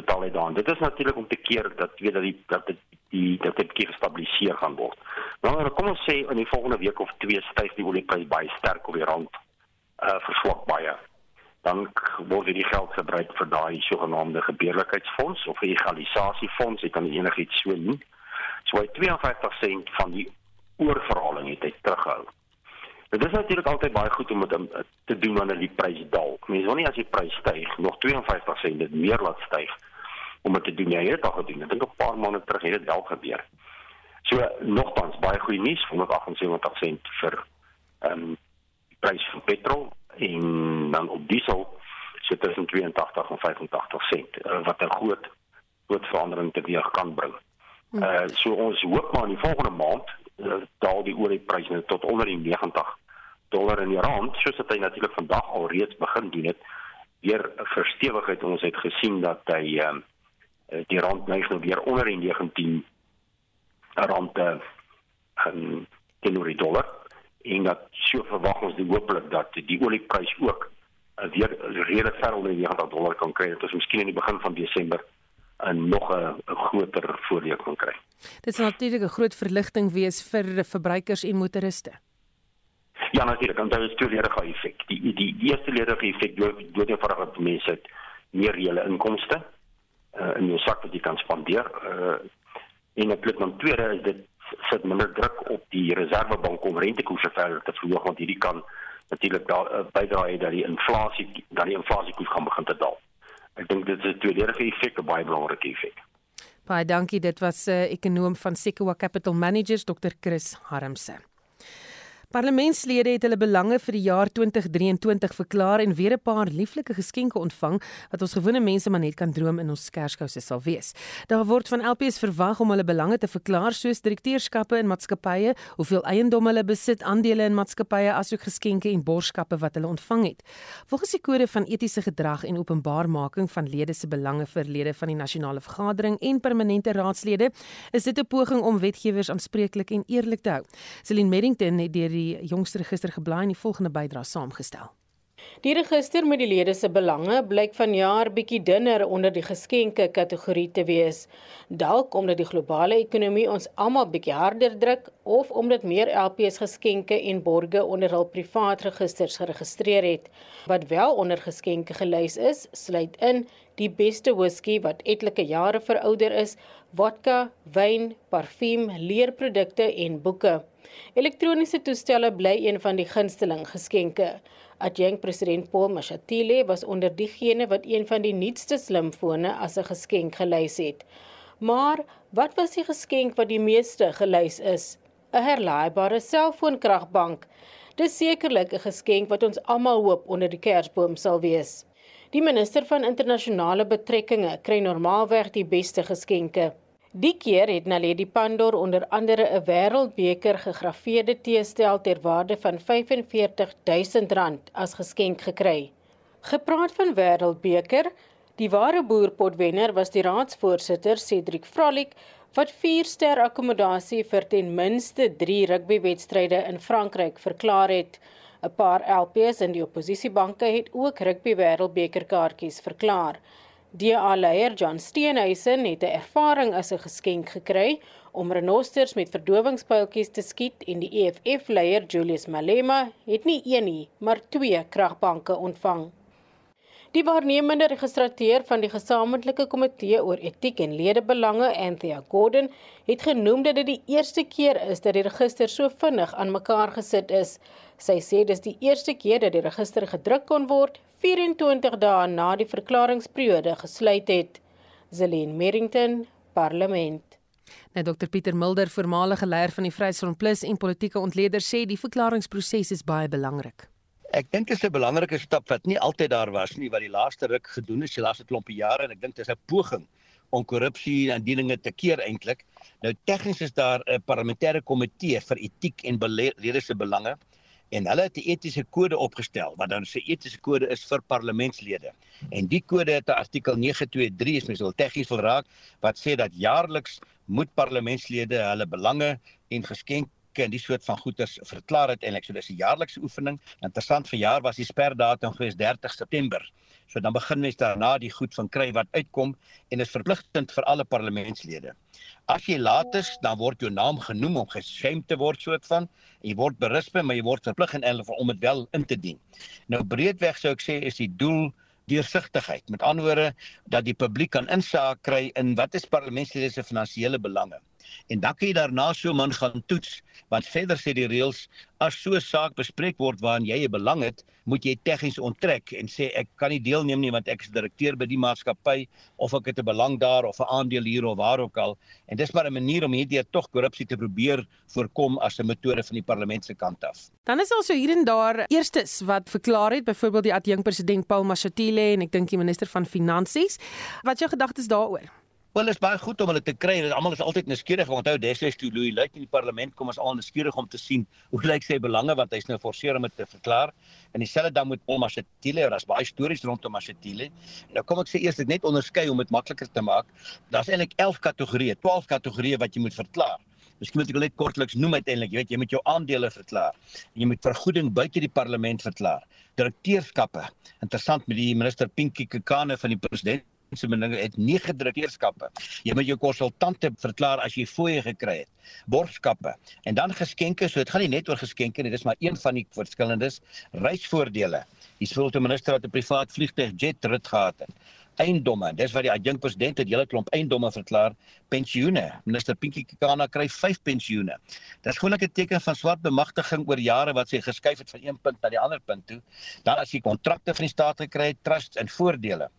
betaal hy dan. Dit is natuurlik om te keer dat weet dat die dat dit die dat dit keer gestabiliseer gaan word. Nou kom ons sê in die volgende week of twee styg die olieprys baie sterk op die rand uh verswak baie. Dan word die geld gebruik vir daai sogenaamde gebeurlikheidsfonds of egalisasiefonds, ek kan enigiets so noem. So hy 52 sent van die oorverhaling het hy teruggehou. Dit is natuurlik altyd baie goed om dit te doen wanneer die prys daal. Mens wil nie as die prys styg nog 52 sent dit meer laat styg om dit te doen. Jy het al gedoen. Ek dink 'n paar maande terug het dit wel gebeur. So nogtans baie goeie nuus, 178 sent vir ehm um, prys van petrol en dan op diesel so tussen 82 en 85 sent uh, wat 'n groot groot verandering teweeg kan bring. Uh so ons hoop maar in die volgende maand uh, daal die olieprys net tot onder die 90 dollar in die rand, soos dit hy natuurlik vandag al reeds begin doen het. Weer verstewigheid ons het gesien dat hy ehm um, die rand neig nou weer onder die 19 rand um, teenoor die dollar en dat so verwag ons die hopelik dat die olieprys ook uh, weer redelik ver onder die 90 dollar kan kry dat ons miskien in die begin van Desember en nog 'n groter voordeel kan kry. Dit sal natuurlik 'n groot verligting wees vir verbruikers en motoriste. Ja natuurlik, want dit is tweeledige effek. Die die, die eerste ledige effek dood dood eenvoudig dat mense het meer reële inkomste uh, in jou sak wat jy kan spandeer. Uh en 'n plek van tweede is dit sit minder druk op die reservebank om rentekoerse verder te verhoog want hierdie kan natuurlik daar uh, bydra hê dat die inflasie dat die inflasiekoers gaan begin te daal. Ek dink dit is 'n tweedelige effek, 'n baie belangrike effek. Baie dankie. Dit was 'n uh, eh, ekonom van Sequoia Capital Managers, Dr. Chris Harmse. Parlementslede het hulle belange vir die jaar 2023 verklaar en weer 'n paar lieflike geskenke ontvang wat ons gewone mense maar net kan droom in ons Kerskouse sal wees. Daar word van LPS verwag om hulle belange te verklaar soos direkteurskappe in maatskappye, hoeveel eiendom hulle besit, aandele in maatskappye asook geskenke en borgskappe wat hulle ontvang het. Volgens die kode van etiese gedrag en openbaarmaking van lede se belange vir lede van die nasionale vergadering en permanente raadslede, is dit 'n poging om wetgewers aanspreeklik en eerlik te hou. Celine Merrington het deur die jongste register geblaai en die volgende bydrae saamgestel. Die register met die lede se belange blyk vanjaar bietjie dunner onder die geskenke kategorie te wees. Dalk omdat die globale ekonomie ons almal bietjie harder druk of omdat meer LPS geskenke en borge onder hul privaat registers geregistreer het. Wat wel onder geskenke gelys is, sluit in die beste whisky wat etlike jare verouder is, vodka, wyn, parfuum, leerprodukte en boeke. Elektroniese toestelle bly een van die gunsteling geskenke. Adjunkt president Paul Mashatile was onder diegene wat een van die nuutste slimfone as 'n geskenk gelys het. Maar wat was die geskenk wat die meeste gelys is? 'n Herlaaibare selfoonkragbank. Dis sekerlik 'n geskenk wat ons almal hoop onder die kersboom sal wees. Die minister van internasionale betrekkinge kry normaalweg die beste geskenke. Die keer het Naledi Pandor onder andere 'n wêreldbeker gegraveerde teestel ter waarde van R45000 as geskenk gekry. Gepraat van wêreldbeker, die ware boerpotwenner was die raadsvoorsitter Cedric Frolik wat 4-ster akkommodasie vir ten minste 3 rugbywedstryde in Frankryk verklaar het. 'n Paar LPs in die oppositiebanke het ook rugby wêreldbeker kaartjies verklaar. DA-leier John Steenhuisen het 'n ervaring as 'n geskenk gekry om renosters met verdowingspyltjies te skiet en die EFF-leier Julius Malema het nie een nie, maar twee kragbanke ontvang. Die waarnemende registrateur van die gesamentlike komitee oor etiek en ledebelange, Anthea Gordon, het genoem dat dit die eerste keer is dat die register so vinnig aan mekaar gesit is. Sy sê dis die eerste keer dat die register gedruk kon word 24 dae na die verklaringsperiode gesluit het. Zelene Merrington, Parlement. Nou Dr Pieter Mulder, voormalige leier van die Vryheidsfront Plus en politieke ontleder, sê die verklaringsproses is baie belangrik. Ek dink dit is 'n belangrike stap wat nie altyd daar was nie wat die laaste ruk gedoen is, die laaste klompie jare en ek dink dit is 'n poging om korrupsie en dinge te keer eintlik. Nou tegnies is daar 'n parlementêre komitee vir etiek en lede se belange en hulle het 'n etiese kode opgestel wat dan 'n etiese kode is vir parlementslede. En die kode het 'n artikel 923 is mens wil tegnies wil raak wat sê dat jaarliks moet parlementslede hulle belange en geskenke en die soort van goederes verklaar het eintlik so dis 'n jaarlikse oefening. Interessant vir jaar was die sperdatum gewees 30 September. So dan begin mens daarna die goed van kry wat uitkom en is verpligtend vir alle parlementslede. As jy laat is, dan word jou naam genoem om geskem te word soort van en jy word berisp maar jy word verplig in elke om dit wel in te dien. Nou breedweg sou ek sê is die doel deursigtigheid. Met ander woorde dat die publiek kan insaag kry in wat is parlementslede se finansiële belange en dan kan jy daarna so man gaan toets want verder sê die reëls as so 'n saak bespreek word waarin jy 'n belang het moet jy tegnies onttrek en sê ek kan nie deelneem nie want ek is direkteur by die maatskappy of ek het 'n belang daar of 'n aandeel hier of waar ook al en dis maar 'n manier om hierdie tog korrupsie te probeer voorkom as 'n metode van die parlement se kant af. Dan is also hier en daar eerstes wat verklaar het byvoorbeeld die adjunk president Paul Mashatile en ek dink die minister van finansies. Wat jou gedagtes daaroor? Wel is baie goed om hulle te kry. Almal is altyd nuuskierig. Onthou destyds toe Louis lyk in die parlement kom ons al nuuskierig om te sien hoe lyk sy belange wat hy's nou forceer om dit te verklaar. En dieselfde dan met Paul Mashatile, daar's baie stories rondom Mashatile. Nou kom ek sê eers ek net onderskei om dit makliker te maak. Daar's eintlik 11 kategorieë, 12 kategorieë wat jy moet verklaar. Miskien moet ek net kortliks noem uiteindelik, jy weet, jy moet jou aandele verklaar. Jy moet vergoeding buite die parlement verklaar. Direkteurskappe. Interessant met die minister Pinkie Kekane van die president se mening het nege direkteurskappe. Jy moet jou konsultante verklaar as jy fooie gekry het. Borgskappe en dan geskenke, so dit gaan nie net oor geskenke nie, dis maar een van die verskillendes reisvoordele. Die sulke minister wat 'n privaat vliegtuig jet rit gehad het. eiendomme. Dis wat die adjunkt president het hele klomp eiendomme verklaar pensioene. Minister Pinkie Kekana kry 5 pensioene. Dis gewoonlik 'n teken van swart bemagtiging oor jare wat sy geskuif het van een punt na die ander punt toe. Dan as jy kontrakte van die staat gekry het, trusts en voordele.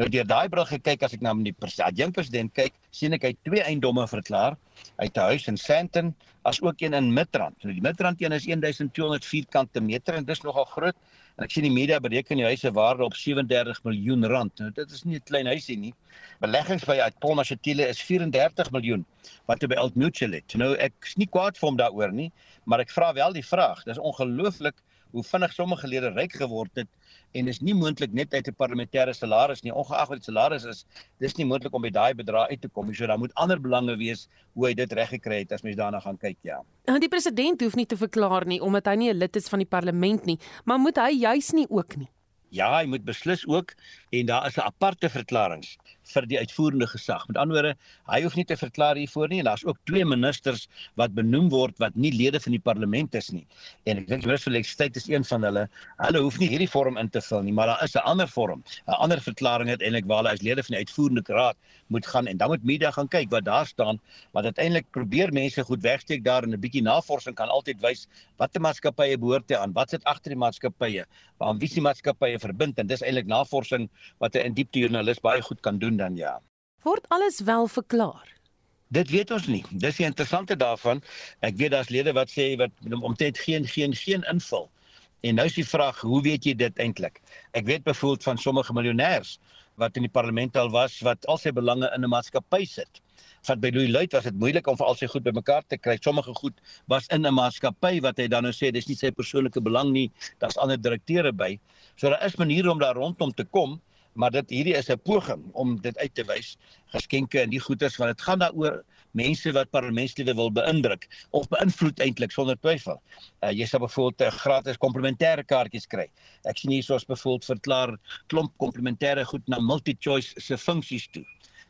Nou deur daai bril gekyk as ek na die adjunkt president kyk, sien ek hy twee eiendomme verklaar. Het 'n huis in Sandton as ook een in Midrand. Nou die Midrand een is 1200 vierkante meter en dis nogal groot. En ek sien die media bereken die huis se waarde op 37 miljoen rand. Nou dit is nie 'n klein huisie nie. Beleggings by Paul Machetile is 34 miljoen wat by Old Mutual het. Nou ek is nie kwaad vir hom daaroor nie, maar ek vra wel die vraag. Dis ongelooflik hoe vinnig sommige lede ryk geword het en is nie moontlik net uit 'n parlementêre salaris nie ongeag wat die salaris is dis nie moontlik om by daai bedrag uit te kom so dan moet ander belange wees hoe hy dit reg gekry het as mens daarna gaan kyk ja. En die president hoef nie te verklaar nie omdat hy nie 'n lid is van die parlement nie maar moet hy juis nie ook nie? Ja, hy moet beslis ook en daar is 'n aparte verklaring vir die uitvoerende gesag. Met ander woorde, hy hoef nie te verklaar hiervoor nie en daar's ook twee ministers wat benoem word wat nie lede van die parlement is nie. En ek dink die minister vir elektrisiteit is een van hulle. Hulle hoef nie hierdie vorm in te vul nie, maar daar is 'n ander vorm, 'n ander verklaring uiteindelik waar hulle as lede van die uitvoerende raad moet gaan en dan moet media gaan kyk wat daar staan, want uiteindelik probeer mense goed wegsteek daar en 'n bietjie navorsing kan altyd wys watter maatskappye behoort hy aan, wat sit agter die maatskappye, waar wie se maatskappye verbind en dis eintlik navorsing wat 'n diepte joernalis baie goed kan doen dan ja. Word alles wel verklaar? Dit weet ons nie. Dis die interessante daarvan. Ek weet daar's lede wat sê wat omtrent geen geen geen invul. En nou is die vraag, hoe weet jy dit eintlik? Ek weet bevoeld van sommige miljonêers wat in die parlement al was wat al sy belange in 'n maatskappy sit. Vat by Louis Luit was dit moeilik om vir al sy goed bymekaar te kry. Sommige goed was in 'n maatskappy wat hy dan nou sê dis nie sy persoonlike belang nie, daar's ander direkteure by. So daar is maniere om daar rondom te kom, maar dit hierdie is 'n poging om dit uit te wys. Geskenke en die goederes want dit gaan daaroor mense wat parlementslede wil beïndruk of beïnvloed eintlik sonder twyfel. Uh, jy sal byvoorbeeld uh, gratis komplementêre kaartjies kry. Ek sien hier soos byvoorbeeld verklaar klomp komplementêre goed na multi-choice se funksies toe.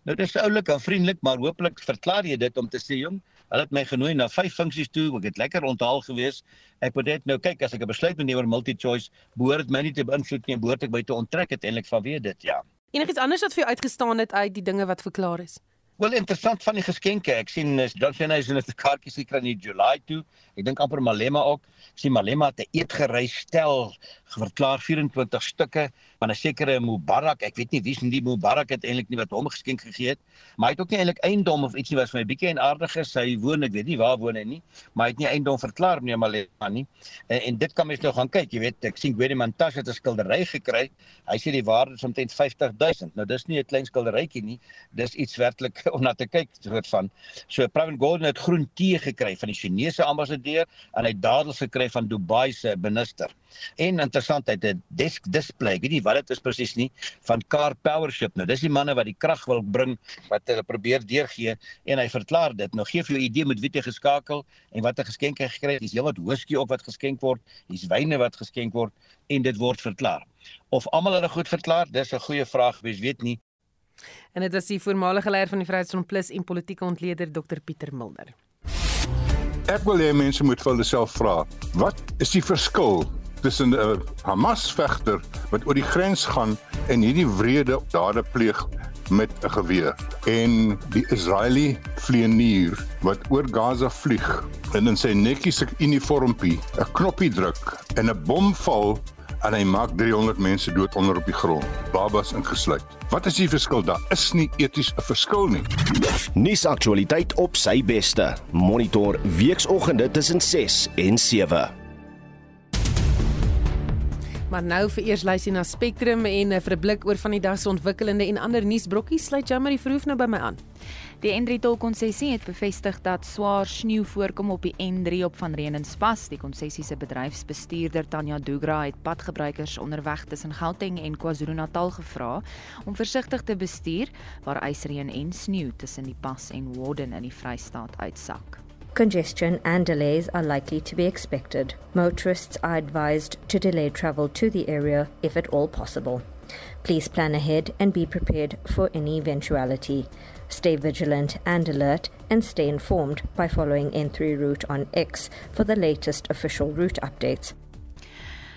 Nou dis oulik en vriendelik, maar hooplik verklaar jy dit om te sê jong, Hulle het my genooi na vyf funksies toe. Ek het lekker onthaal gewees. Ek moet net nou kyk as ek 'n besluit moet neem oor multi-choice, behoort my nie te beïnvloed nie, behoort ek by te onttrek uiteindelik vanweë dit, ja. Enigiets anders wat vir jou uitgestaan het uit die dinge wat verklaar is? Wel interessant van die geskenke. Ek sien is Cena is in 'n kaartjies gekry in July toe. Ek dink amper Malema ook. Ek sien Malema het 'n eetgerei stel verklaar 24 stukke van 'n sekere Mubarak. Ek weet nie wie's die Mubarak het eintlik nie wat hom geskenk gegee het, maar hy het ook nie eintlik eiendom of ietsie wat vir my bietjie en aardig is. Hy woon, ek weet nie waar woon hy nie, maar hy het nie eiendom verklaar nie, maar nie. En, en dit kan mens nou gaan kyk, jy weet, ek sien Gwede Mantashe het 'n skildery gekry. Hy sê die waarde is omtrent 50000. Nou dis nie 'n klein skilderytjie nie. Dis iets werklik om na te kyk soort van. So Pravin Gordhan het groen tee gekry van die Chinese ambassadeur en hy dadels gekry van Dubai se minister. En interessant hy het 'n desk display, ek weet nie wat dit is presies nie, van Car Powership. Nou dis die manne wat die krag wil bring wat hulle probeer deurgee en hy verklaar dit. Nou gee vir jou 'n idee met wie jy geskakel en wat 'n geskenk hy gekry het. Dis heelwat whisky op wat geskenk word, dis wyne wat geskenk word en dit word verklaar. Of almal hulle goed verklaar, dis 'n goeie vraag, wie weet nie. En dit is die voormalige leier van die Vryheidsfront Plus en politieke ontleder Dr Pieter Mulder. Ek wil hê mense moet vir hulle self vra, wat is die verskil tussen 'n Hamas-vegter wat oor die grens gaan en hierdie wrede dade pleeg met 'n geweer en die Israeliese vlieënier wat oor Gaza vlieg en in sy netjiese uniformpie 'n knoppie druk en 'n bom val en hy maak 300 mense dood onder op die grond, babas ingesluit. Wat is die verskil? Daar is nie eties 'n verskil nie. Nuusaktualiteit op sy beste. Monitor weeksoggende tussen 6 en 7. Maar nou vir eers luister na Spectrum en eh, vir 'n blik oor van die dag se ontwikkelende en ander nuusbrokkies sluit jammer die verhoef nou by my aan. Die N3 tolkonsessie het bevestig dat swaar sneeu voorkom op die N3 op van Reenenspas. Die konsessie se bedryfsbestuurder Tanya Dugra het padgebruikers onderweg tussen Gauteng en KwaZulu-Natal gevra om versigtig te bestuur waar ysreën en sneeu tussen die pas en Warden in die Vrystaat uitsak. Congestion and delays are likely to be expected. Motorists are advised to delay travel to the area if at all possible. Please plan ahead and be prepared for any eventuality. Stay vigilant and alert and stay informed by following N3 route on X for the latest official route updates.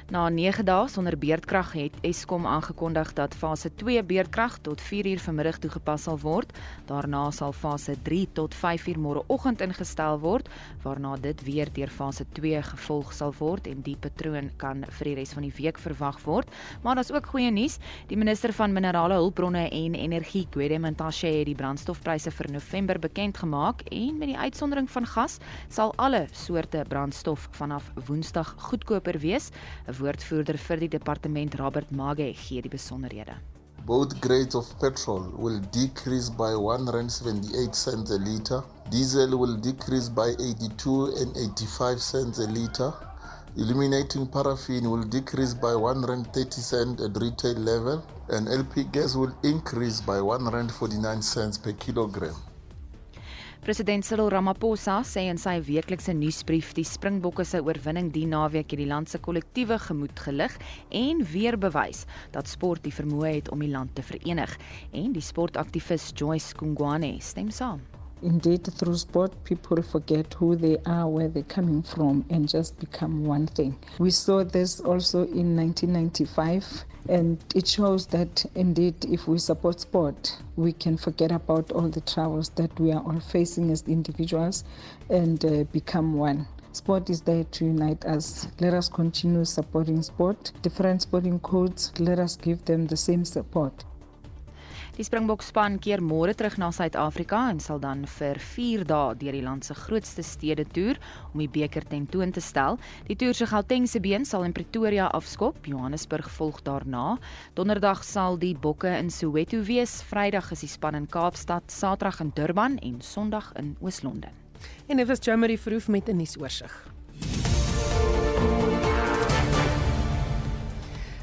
Na 9 dae sonder beerdkrag het Eskom aangekondig dat fase 2 beerdkrag tot 4uur vanmiddag toegepas sal word. Daarna sal fase 3 tot 5uur môreoggend ingestel word, waarna dit weer deur fase 2 gevolg sal word en die patroon kan vir die res van die week verwag word. Maar daar's ook goeie nuus. Die minister van Minerale Hulpbronne en Energie, Gwede Mantashe, het die brandstofpryse vir November bekend gemaak en met die uitsondering van gas sal alle soorte brandstof vanaf Woensdag goedkoper wees. Woordvoerder vir die departement Robert Mage gee die besonderhede. Both grades of petrol will decrease by 178 cents a liter. Diesel will decrease by 82 and 85 cents a liter. Eliminating paraffin will decrease by 130 cents at retail level and LP gas will increase by 149 cents per kilogram. President Cyril Ramaphosa sê in sy weeklikse nuusbrief die Springbokke se oorwinning die naweek het die land se kollektiewe gemoed gelig en weer bewys dat sport die vermoë het om die land te verenig en die sportaktivis Joyce Kungwane stem saam. Indeed, through sport, people forget who they are, where they're coming from, and just become one thing. We saw this also in 1995, and it shows that indeed, if we support sport, we can forget about all the troubles that we are all facing as individuals and uh, become one. Sport is there to unite us. Let us continue supporting sport. Different sporting codes, let us give them the same support. Die Springbok span keer môre terug na Suid-Afrika en sal dan vir 4 dae deur die land se grootste stede toer om die beker ten toon te stel. Die toer se Gautengse been sal in Pretoria afskop, Johannesburg volg daarna. Donderdag sal die Bokke in Soweto wees, Vrydag is die span in Kaapstad, Saterdag in Durban en Sondag in Oos-London. En dit was Jamie Verhoef met 'n nuusoorseig.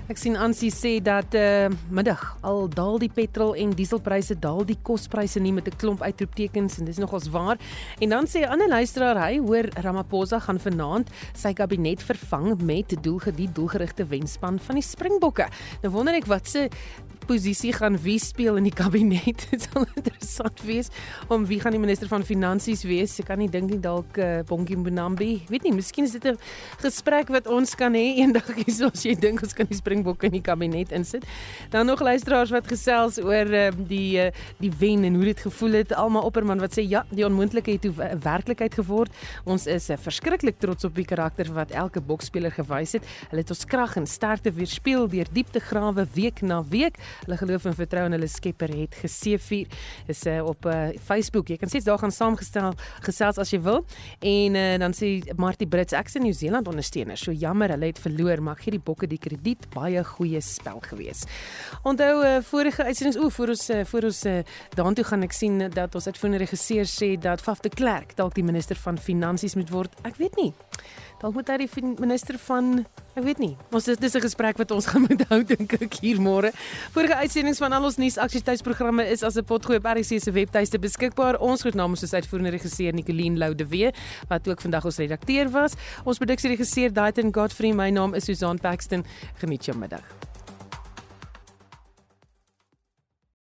Ek sien Ansie sê dat uh middag al daal die petrol en dieselpryse daal die kospryse nie met 'n klomp uitroeptekens en dis nogals waar. En dan sê 'n ander luisteraar hy hoor Ramaphosa gaan vanaand sy kabinet vervang met doelgedied doelgerigte wenspan van die Springbokke. Nou wonder ek wat se posisie gaan wie speel in die kabinet. Dit sal interessant wees om wie gaan die minister van finansies wees. Ek kan nie dink nie dalk uh, Bongie Mbonambi. Weet nie, miskien is dit 'n gesprek wat ons kan hê eendag hierso as jy dink ons kan die Springbokke in die kabinet insit. Dan nog luisteraars wat gesels oor uh, die uh, die wen en hoe dit gevoel het. Alma Opperman wat sê ja, die onmoontlike het 'n werklikheid geword. Ons is uh, verskriklik trots op die karakter wat elke boksspeler gewys het. Hulle het ons krag en sterkte weerspieël deur diepte grawe week na week. Hulle geloof en vertrou in hulle Skepper het geseëvier. Is uh, op uh, Facebook. Jy kan steeds daar gaan saamgestel gesels as jy wil. En uh, dan sê Martie Brits ek se New Zealand ondersteuner. So jammer hulle het verloor, maar gee die bokke die krediet. Baie goeie spel gewees. Onthou uh, vorige uitsendings o, voor ons uh, voor ons uh, daartoe gaan ek sien dat ons uitvoerende regisseur sê dat Faf de Klerk dalk die minister van finansies moet word. Ek weet nie. Dalk moet hy die minister van ek weet nie. Ons dis dis 'n gesprek wat ons gaan moet hou dink ek hier môre. Vorige uitsendings van al ons nuusaktiwiteitsprogramme is as 'n potgooi op RC se webtuiste beskikbaar. Ons groet namens ons uitvoerende regisseur Nicoline Loude Wee wat ook vandag ons redakteur was. Ons produksieregisseur Daiten Godfrey. My naam is Susan Paxton. Geniet jou middag.